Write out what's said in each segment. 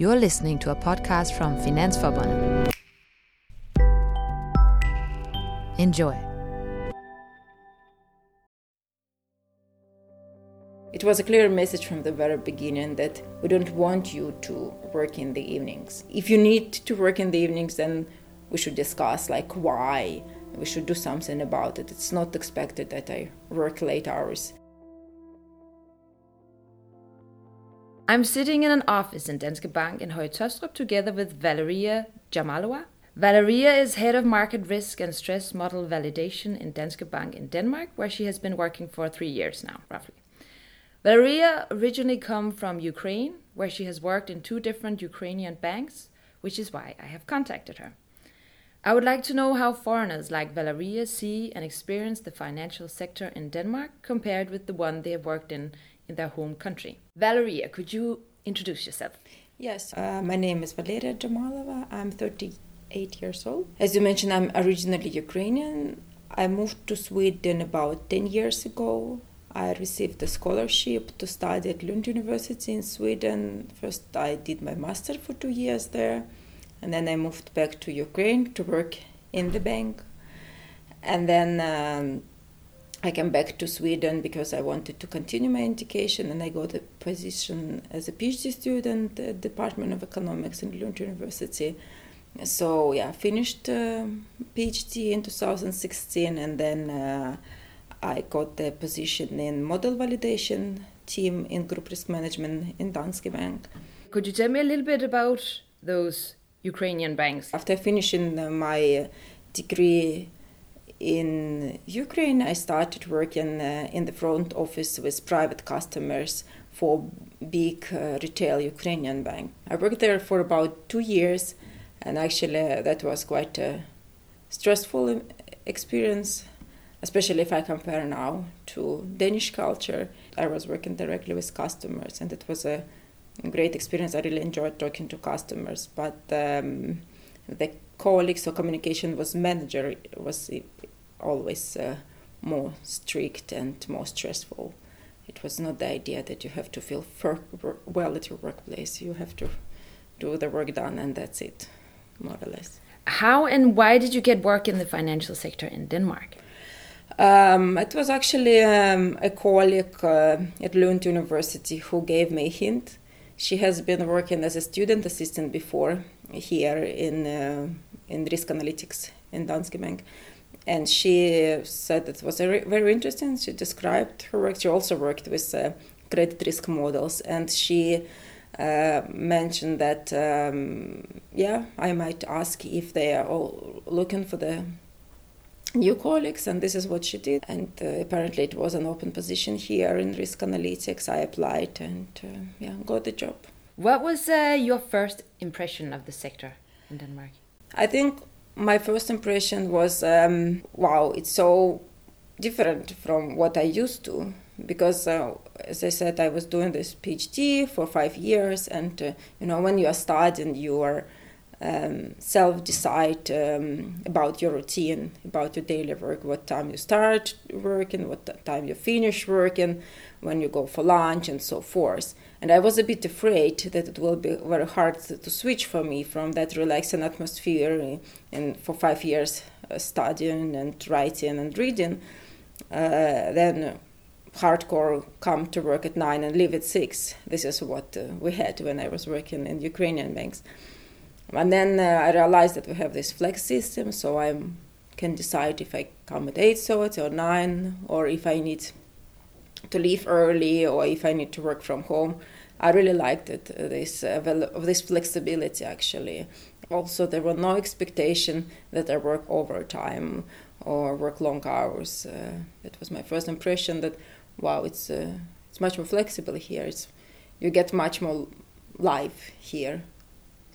You're listening to a podcast from Finansforbundet. Enjoy. It was a clear message from the very beginning that we don't want you to work in the evenings. If you need to work in the evenings, then we should discuss like why. We should do something about it. It's not expected that I work late hours. I'm sitting in an office in Danske Bank in Høje together with Valeria Jamalova. Valeria is head of market risk and stress model validation in Danske Bank in Denmark, where she has been working for three years now, roughly. Valeria originally come from Ukraine, where she has worked in two different Ukrainian banks, which is why I have contacted her. I would like to know how foreigners like Valeria see and experience the financial sector in Denmark compared with the one they have worked in in their home country. Valeria, could you introduce yourself? Yes, uh, my name is Valeria Jamalova. I'm 38 years old. As you mentioned, I'm originally Ukrainian. I moved to Sweden about 10 years ago I received a scholarship to study at Lund University in Sweden. First, I did my master for two years there, and then I moved back to Ukraine to work in the bank. And then um, I came back to Sweden because I wanted to continue my education, and I got a position as a PhD student at Department of Economics in Lund University. So yeah, finished uh, PhD in 2016, and then. Uh, I got the position in model validation team in group risk management in Danske Bank. Could you tell me a little bit about those Ukrainian banks? After finishing uh, my degree in Ukraine, I started working uh, in the front office with private customers for big uh, retail Ukrainian bank. I worked there for about two years, and actually uh, that was quite a stressful experience especially if I compare now to Danish culture. I was working directly with customers, and it was a great experience. I really enjoyed talking to customers, but um, the colleagues or communication was manager was always uh, more strict and more stressful. It was not the idea that you have to feel well at your workplace. You have to do the work done, and that's it, more or less. How and why did you get work in the financial sector in Denmark? Um, it was actually um, a colleague uh, at Lund University who gave me a hint. She has been working as a student assistant before here in uh, in risk analytics in Danske Bank, and she said it was very, interesting. She described her work. She also worked with uh, credit risk models, and she uh, mentioned that um, yeah, I might ask if they are all looking for the new colleagues, and this is what she did. And uh, apparently, it was an open position here in risk analytics. I applied and uh, yeah, got the job. What was uh, your first impression of the sector in Denmark? I think my first impression was um, wow, it's so different from what I used to. Because, uh, as I said, I was doing this PhD for five years, and uh, you know, when you are studying, you are um, self decide um, about your routine, about your daily work, what time you start working, what time you finish working, when you go for lunch, and so forth. And I was a bit afraid that it will be very hard to switch for me from that relaxing atmosphere and for five years uh, studying and writing and reading, uh, then hardcore come to work at nine and leave at six. This is what uh, we had when I was working in Ukrainian banks. And then uh, I realized that we have this flex system, so I can decide if I come at 8 so or 9, or if I need to leave early, or if I need to work from home. I really liked it, uh, this, uh, this flexibility actually. Also, there were no expectation that I work overtime or work long hours. Uh, that was my first impression that, wow, it's, uh, it's much more flexible here. It's, you get much more life here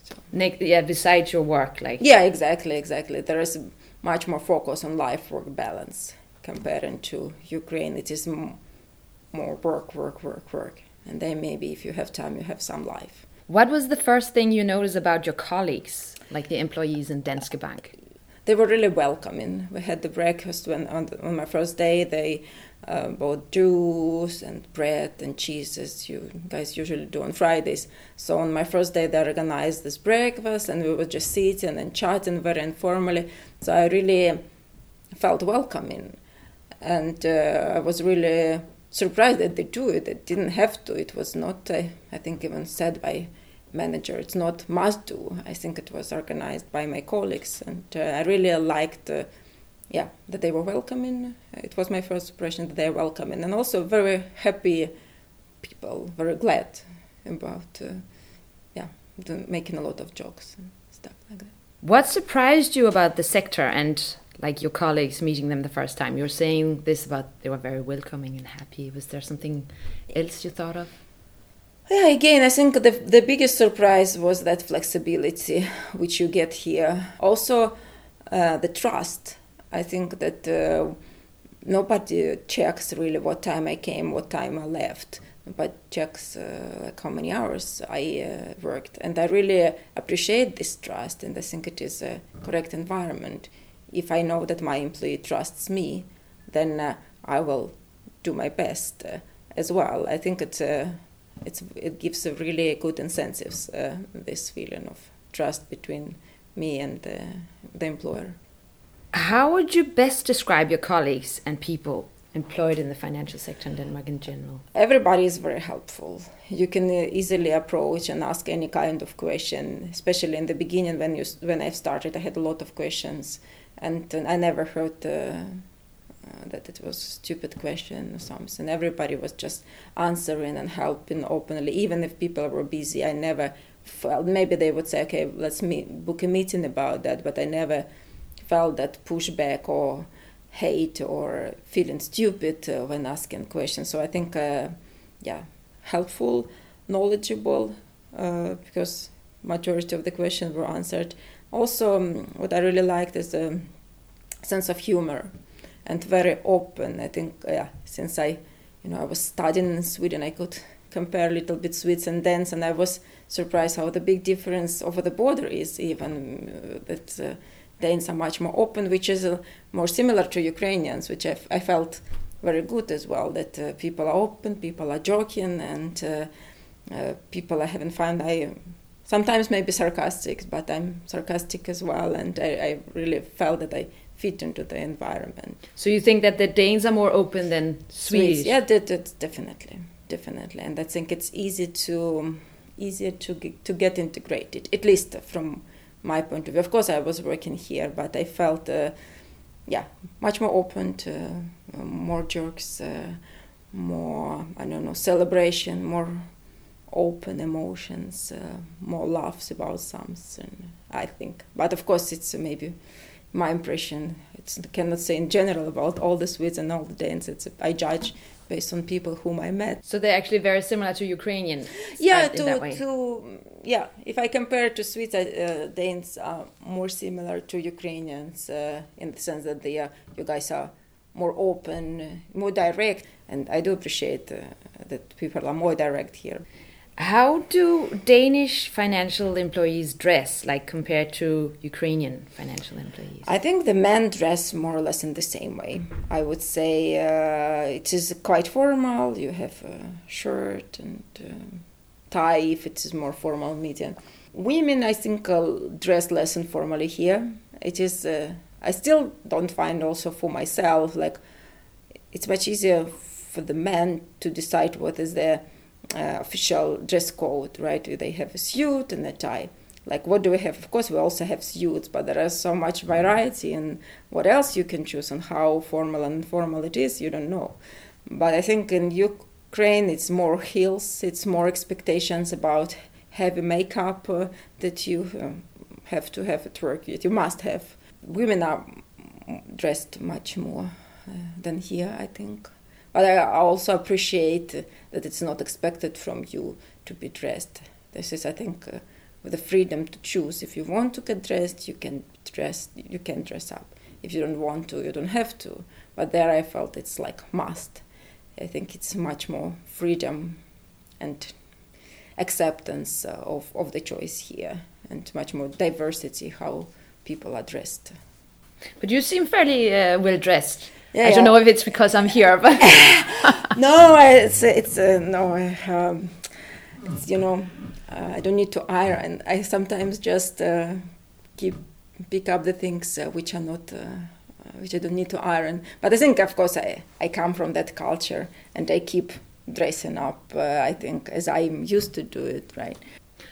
so. yeah, besides your work, like yeah, exactly, exactly. There is much more focus on life-work balance comparing to Ukraine. It is more work, work, work, work, and then maybe if you have time, you have some life. What was the first thing you noticed about your colleagues, like the employees in Danske Bank? They were really welcoming. We had the breakfast when on, the, on my first day. They uh, about juice and bread and cheeses you guys usually do on Fridays. So on my first day, they organized this breakfast, and we were just sitting and chatting very informally. So I really felt welcoming, and uh, I was really surprised that they do it. They didn't have to. It was not, uh, I think, even said by manager. It's not must do. I think it was organized by my colleagues, and uh, I really liked yeah, that they were welcoming. It was my first impression that they're welcoming, and also very happy people, very glad about, uh, yeah, the, making a lot of jokes and stuff like that. What surprised you about the sector and like your colleagues meeting them the first time? You were saying this about they were very welcoming and happy. Was there something else you thought of? Yeah, again, I think the the biggest surprise was that flexibility which you get here. Also, uh, the trust I think that uh, nobody checks really what time I came, what time I left, but checks uh, like how many hours I uh, worked. And I really appreciate this trust, and I think it is a correct environment. If I know that my employee trusts me, then uh, I will do my best uh, as well. I think it's it's it gives a really good incentives uh, this feeling of trust between me and the employer. How would you best describe your colleagues and people employed in the financial sector in Denmark in general? Everybody is very helpful. You can uh, easily approach and ask any kind of question, especially in the beginning when you when I started. I had a lot of questions, and I never heard. Uh, uh, that it was a stupid question or something. Everybody was just answering and helping openly, even if people were busy. I never felt maybe they would say, "Okay, let's meet, book a meeting about that," but I never felt that pushback or hate or feeling stupid uh, when asking questions. So I think, uh, yeah, helpful, knowledgeable, uh, because majority of the questions were answered. Also, um, what I really liked is the sense of humor and very open. I think, yeah, since I, you know, I was studying in Sweden, I could compare a little bit Swedes and Danes, and I was surprised how the big difference over the border is. Even uh, that uh, Danes are much more open, which is uh, more similar to Ukrainians, which I, I felt very good as well. That uh, people are open, people are joking, and uh, uh people are having fun. I sometimes maybe sarcastic, but I'm sarcastic as well, and I, I really felt that I fit into the environment. So you think that the Danes are more open than Swedes? Swedes yeah, that, that, definitely, definitely, and I think it's easy to easier to get, to get integrated, at least from my point of view. Of course, I was working here, but I felt, uh, yeah, much more open to uh, more jokes, uh, more I don't know celebration, more open emotions, uh, more laughs about something. I think, but of course, it's maybe my impression. It's I cannot say in general about all the Swedes and all the Danes. It's I judge based on people whom I met. So they're actually very similar to Ukrainian. Yeah, to, to yeah. If I compare to Swedes, uh, Danes are more similar to Ukrainians uh, in the sense that they are, you guys are more open, more direct, and I do appreciate uh, that people are more direct here. How do Danish financial employees dress, like compared to Ukrainian financial employees? I think the men dress more or less in the same way. I would say uh, it is quite formal. You have a shirt and uh, tie if it is more formal meeting. Women, I think, uh, dress less informally here. It is. Uh, I still don't find also for myself like it's much easier for the men to decide what is their uh, official dress code, right? They have a suit and a tie. Like, what do we have? Of course, we also have suits, but there is so much variety in what else you can choose and how formal and informal it is, you don't know. But I think in Ukraine, it's more heels, it's more expectations about heavy makeup uh, that you uh, have to have at work, you must have. Women are dressed much more uh, than here, I think. But I also appreciate that it's not expected from you to be dressed. This is, I think, uh, the freedom to choose. If you want to get dressed, you can dress. You can dress up. If you don't want to, you don't have to. But there, I felt it's like must. I think it's much more freedom and acceptance uh, of, of the choice here, and much more diversity how people are dressed. But you seem fairly uh, well dressed. Yeah, I don't know if it's because I'm here, but no, it's it's uh, no, um, it's, you know, uh, I don't need to iron. I sometimes just uh, keep pick up the things uh, which are not. Uh, which I don't need to iron, but I think, of course, I, I come from that culture, and I keep dressing up. Uh, I think as I'm used to do it, right?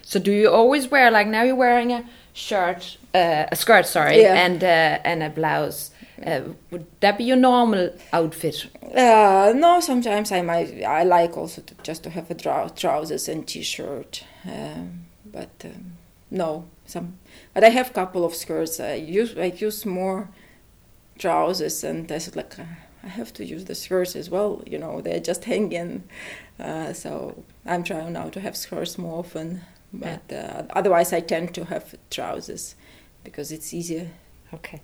So do you always wear like now you're wearing a shirt, uh, a skirt, sorry, Yeah. and uh, and a blouse? Uh, would that be your normal outfit? Uh, no, sometimes I might. I like also to, just to have a trou- trousers and t-shirt, um, but um, no, some. But I have a couple of skirts. I use I use more trousers, and I said like uh, I have to use the skirts as well. You know, they're just hanging. Uh, so I'm trying now to have skirts more often. But uh, otherwise, I tend to have trousers because it's easier. Okay.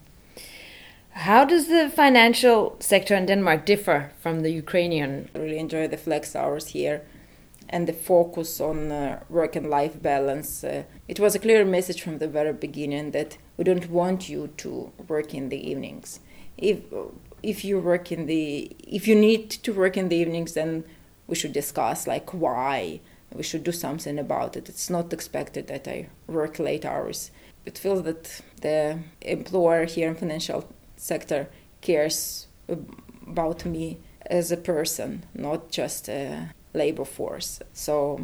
How does the financial sector in Denmark differ from the Ukrainian? I really enjoy the flex hours here and the focus on uh, work and life balance. Uh, it was a clear message from the very beginning that we don't want you to work in the evenings. If if you work in the if you need to work in the evenings, then we should discuss like why we should do something about it. It's not expected that I work late hours. It feels that the employer here in financial sector cares about me as a person, not just a labor force. So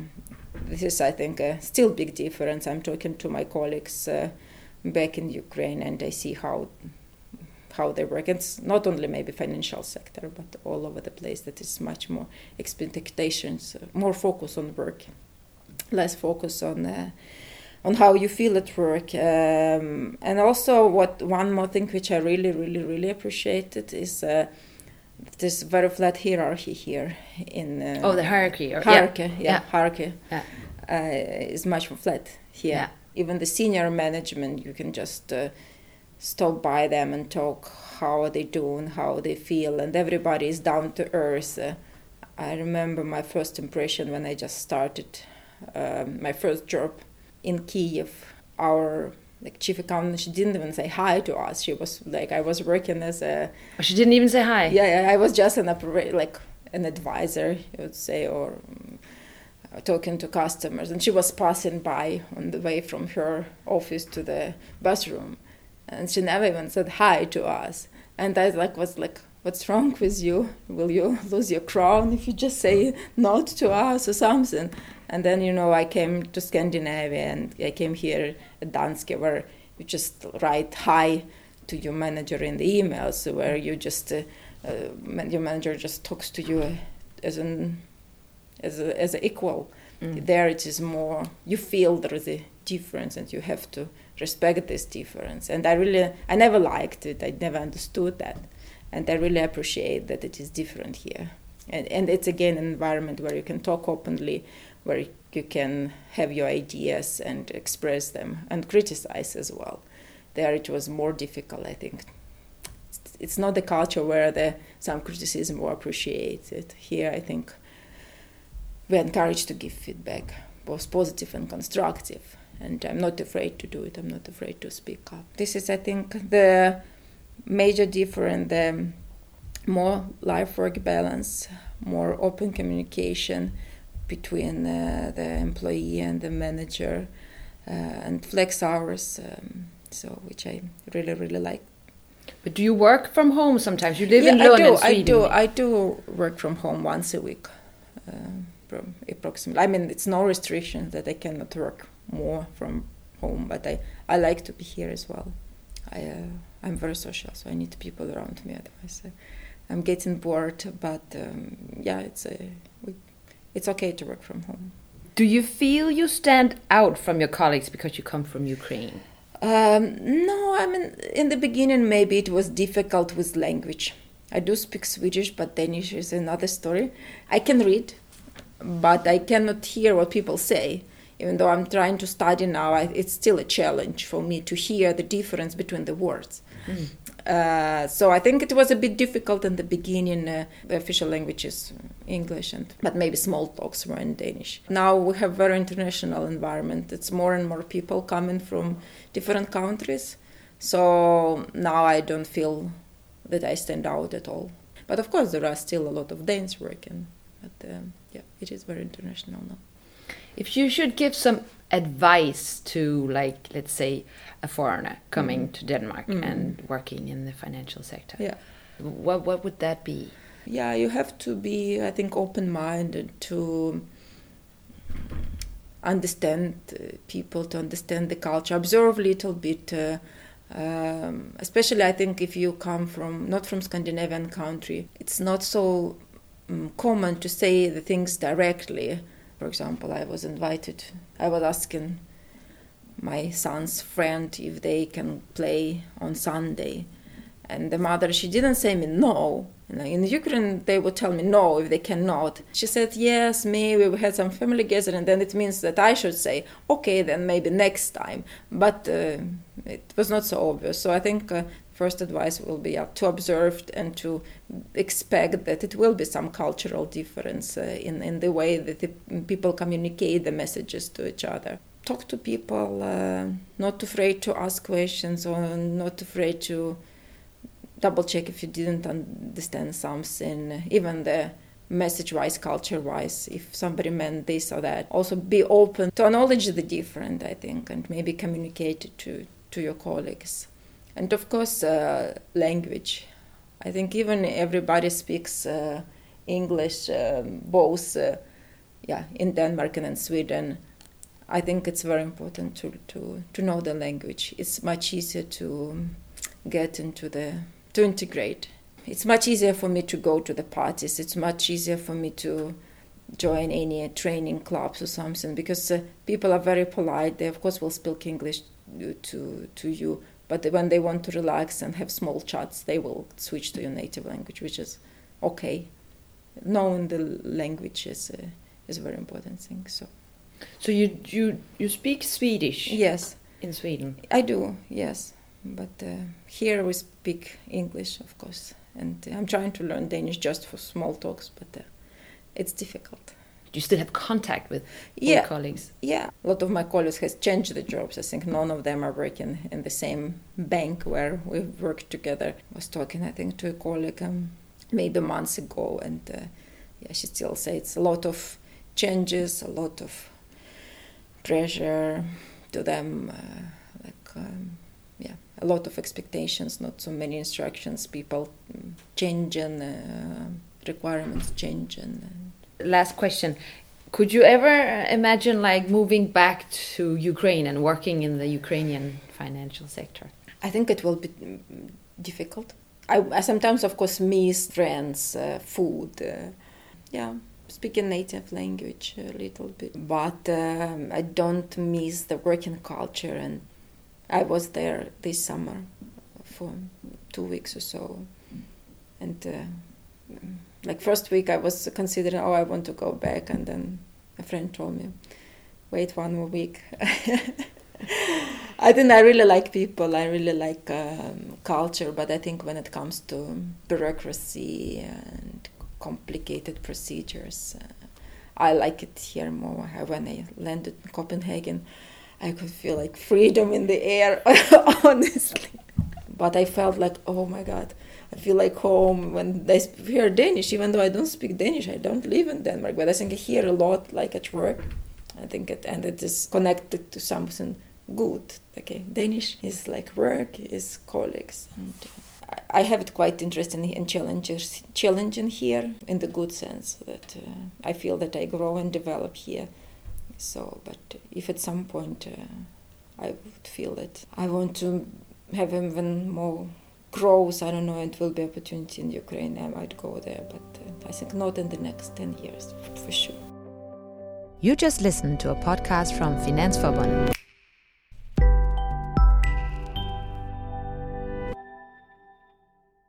this is, I think, a still big difference. I'm talking to my colleagues uh, back in Ukraine, and I see how how they work. It's not only maybe financial sector, but all over the place. That is much more expectations, more focus on work, less focus on. Uh, on how you feel at work. Um, and also, what one more thing which I really, really, really appreciated is uh, this very flat hierarchy here in. Uh, Oh, the hierarchy. Or, hierarchy, Yeah. yeah, hierarchy Yeah. Uh, is much more flat here. Yeah. Even the senior management, you can just uh, stop by them and talk how are they doing, how they feel, and everybody is down to earth. Uh, I remember my first impression when I just started um my first job in Kiev. Our like chief accountant, she didn't even say hi to us. She was like, I was working as a Oh, She didn't even say hi. yeah, yeah, I was just an like an advisor, you would say, or um, talking to customers, and she was passing by on the way from her office to the bus room, and she never even said hi to us. And I like was like, "What's wrong with you? Will you lose your crown if you just say not to us or something?" And then you know I came to Scandinavia, and I came here at Danske, where you just write hi to your manager in the emails, where you just uh, uh, your manager just talks to you as an as a, as an equal. Mm. There it is more you feel there is a difference and you have to respect this difference. And I really I never liked it. I never understood that, and I really appreciate that it is different here. And and it's again an environment where you can talk openly, where you can have your ideas and express them and criticize as well. There it was more difficult, I think, it's not the culture where the some criticism were appreciated. Here, I think we're encouraged to give feedback, both positive and constructive. And I'm not afraid to do it. I'm not afraid to speak up. This is, I think, the major difference: the more life-work balance, more open communication between uh, the employee and the manager, uh, and flex hours. Um, so, which I really, really like. But do you work from home sometimes? You live in I do. in I do. I do work from home once a week, uh, approximately. I mean, it's no restriction that I cannot work more from home, but I, I like to be here as well. I uh, I'm very social, so I need people around me. Otherwise, uh, I'm getting bored. But um, yeah, it's a we, it's okay to work from home. Do you feel you stand out from your colleagues because you come from Ukraine? Um, no, I mean, in the beginning, maybe it was difficult with language. I do speak Swedish, but Danish is another story. I can read, but I cannot hear what people say. Even though I'm trying to study now, I, it's still a challenge for me to hear the difference between the words. Uh, so I think it was a bit difficult in the beginning. Uh, the official language is English, and but maybe small talks were in Danish. Now we have very international environment. It's more and more people coming from different countries. So now I don't feel that I stand out at all. But of course, there are still a lot of Danes working. But um, yeah, it is very international now. If you should give some advice to, like, let's say, a foreigner coming mm. to Denmark mm. and working in the financial sector, yeah, what what would that be? Yeah, you have to be, I think, open-minded to understand uh, people, to understand the culture, observe a little bit. Uh, um, especially, I think if you come from not from Scandinavian country, it's not so um, common to say the things directly. For example, I was invited. I was asking my son's friend if they can play on Sunday, and the mother she didn't say me no in Ukraine, they would tell me no if they cannot. She said, yes, maybe we had some family gathering, then it means that I should say, okay, then maybe next time. But uh, it was not so obvious. So I think uh, first advice will be to observe and to expect that it will be some cultural difference uh, in, in the way that the people communicate the messages to each other. Talk to people, uh, not afraid to ask questions or not afraid to double check if you didn't understand something, even the message wise, culture wise, if somebody meant this or that. Also be open to acknowledge the different, I think, and maybe communicate it to, to your colleagues. And of course, uh, language. I think even everybody speaks uh, English, um, both uh, yeah, in Denmark and in Sweden. I think it's very important to, to, to know the language. It's much easier to get into the to integrate. It's much easier for me to go to the parties. It's much easier for me to join any training clubs or something because uh, people are very polite. They of course will speak English to to you, but when they want to relax and have small chats, they will switch to your native language, which is okay. Knowing the language is uh, is a very important thing. So, so you you you speak Swedish? Yes. In Sweden, I do. Yes. But uh, here we speak English, of course, and I'm trying to learn Danish just for small talks, but uh, it's difficult. You still have contact with yeah, colleagues? Yeah, a lot of my colleagues has changed the jobs. I think none of them are working in the same bank where we've worked together. I was talking, I think, to a colleague um, maybe months ago, and uh, yeah, she still says it's a lot of changes, a lot of pressure to them, uh, like. Um, a lot of expectations, not so many instructions. People change and uh, requirements change. Last question: Could you ever imagine like moving back to Ukraine and working in the Ukrainian financial sector? I think it will be difficult. I, sometimes, of course, miss friends, uh, food. Uh, yeah, speaking native language a little bit, but um, I don't miss the working culture and I was there this summer for two weeks or so, and uh, like first week I was considering, oh, I want to go back, and then a friend told me, wait one more week. I think I really like people. I really like um, culture, but I think when it comes to bureaucracy and complicated procedures, uh, I like it here more. When I landed in Copenhagen, I could feel like freedom in the air, honestly. But I felt like, oh my God, I feel like home when I hear Danish, even though I don't speak Danish, I don't live in Denmark, but I think I hear a lot like at work. I think it, and it is connected to something good. Okay, Danish is like work, is colleagues. And I have it quite interesting and challenges, challenging here in the good sense that uh, I feel that I grow and develop here. So, but if at some point uh, I would feel that I want to have even more growth, I don't know, it will be opportunity in Ukraine, I might go there, but uh, I think not in the next 10 years, for sure. You just listened to a podcast from Finansforbundet.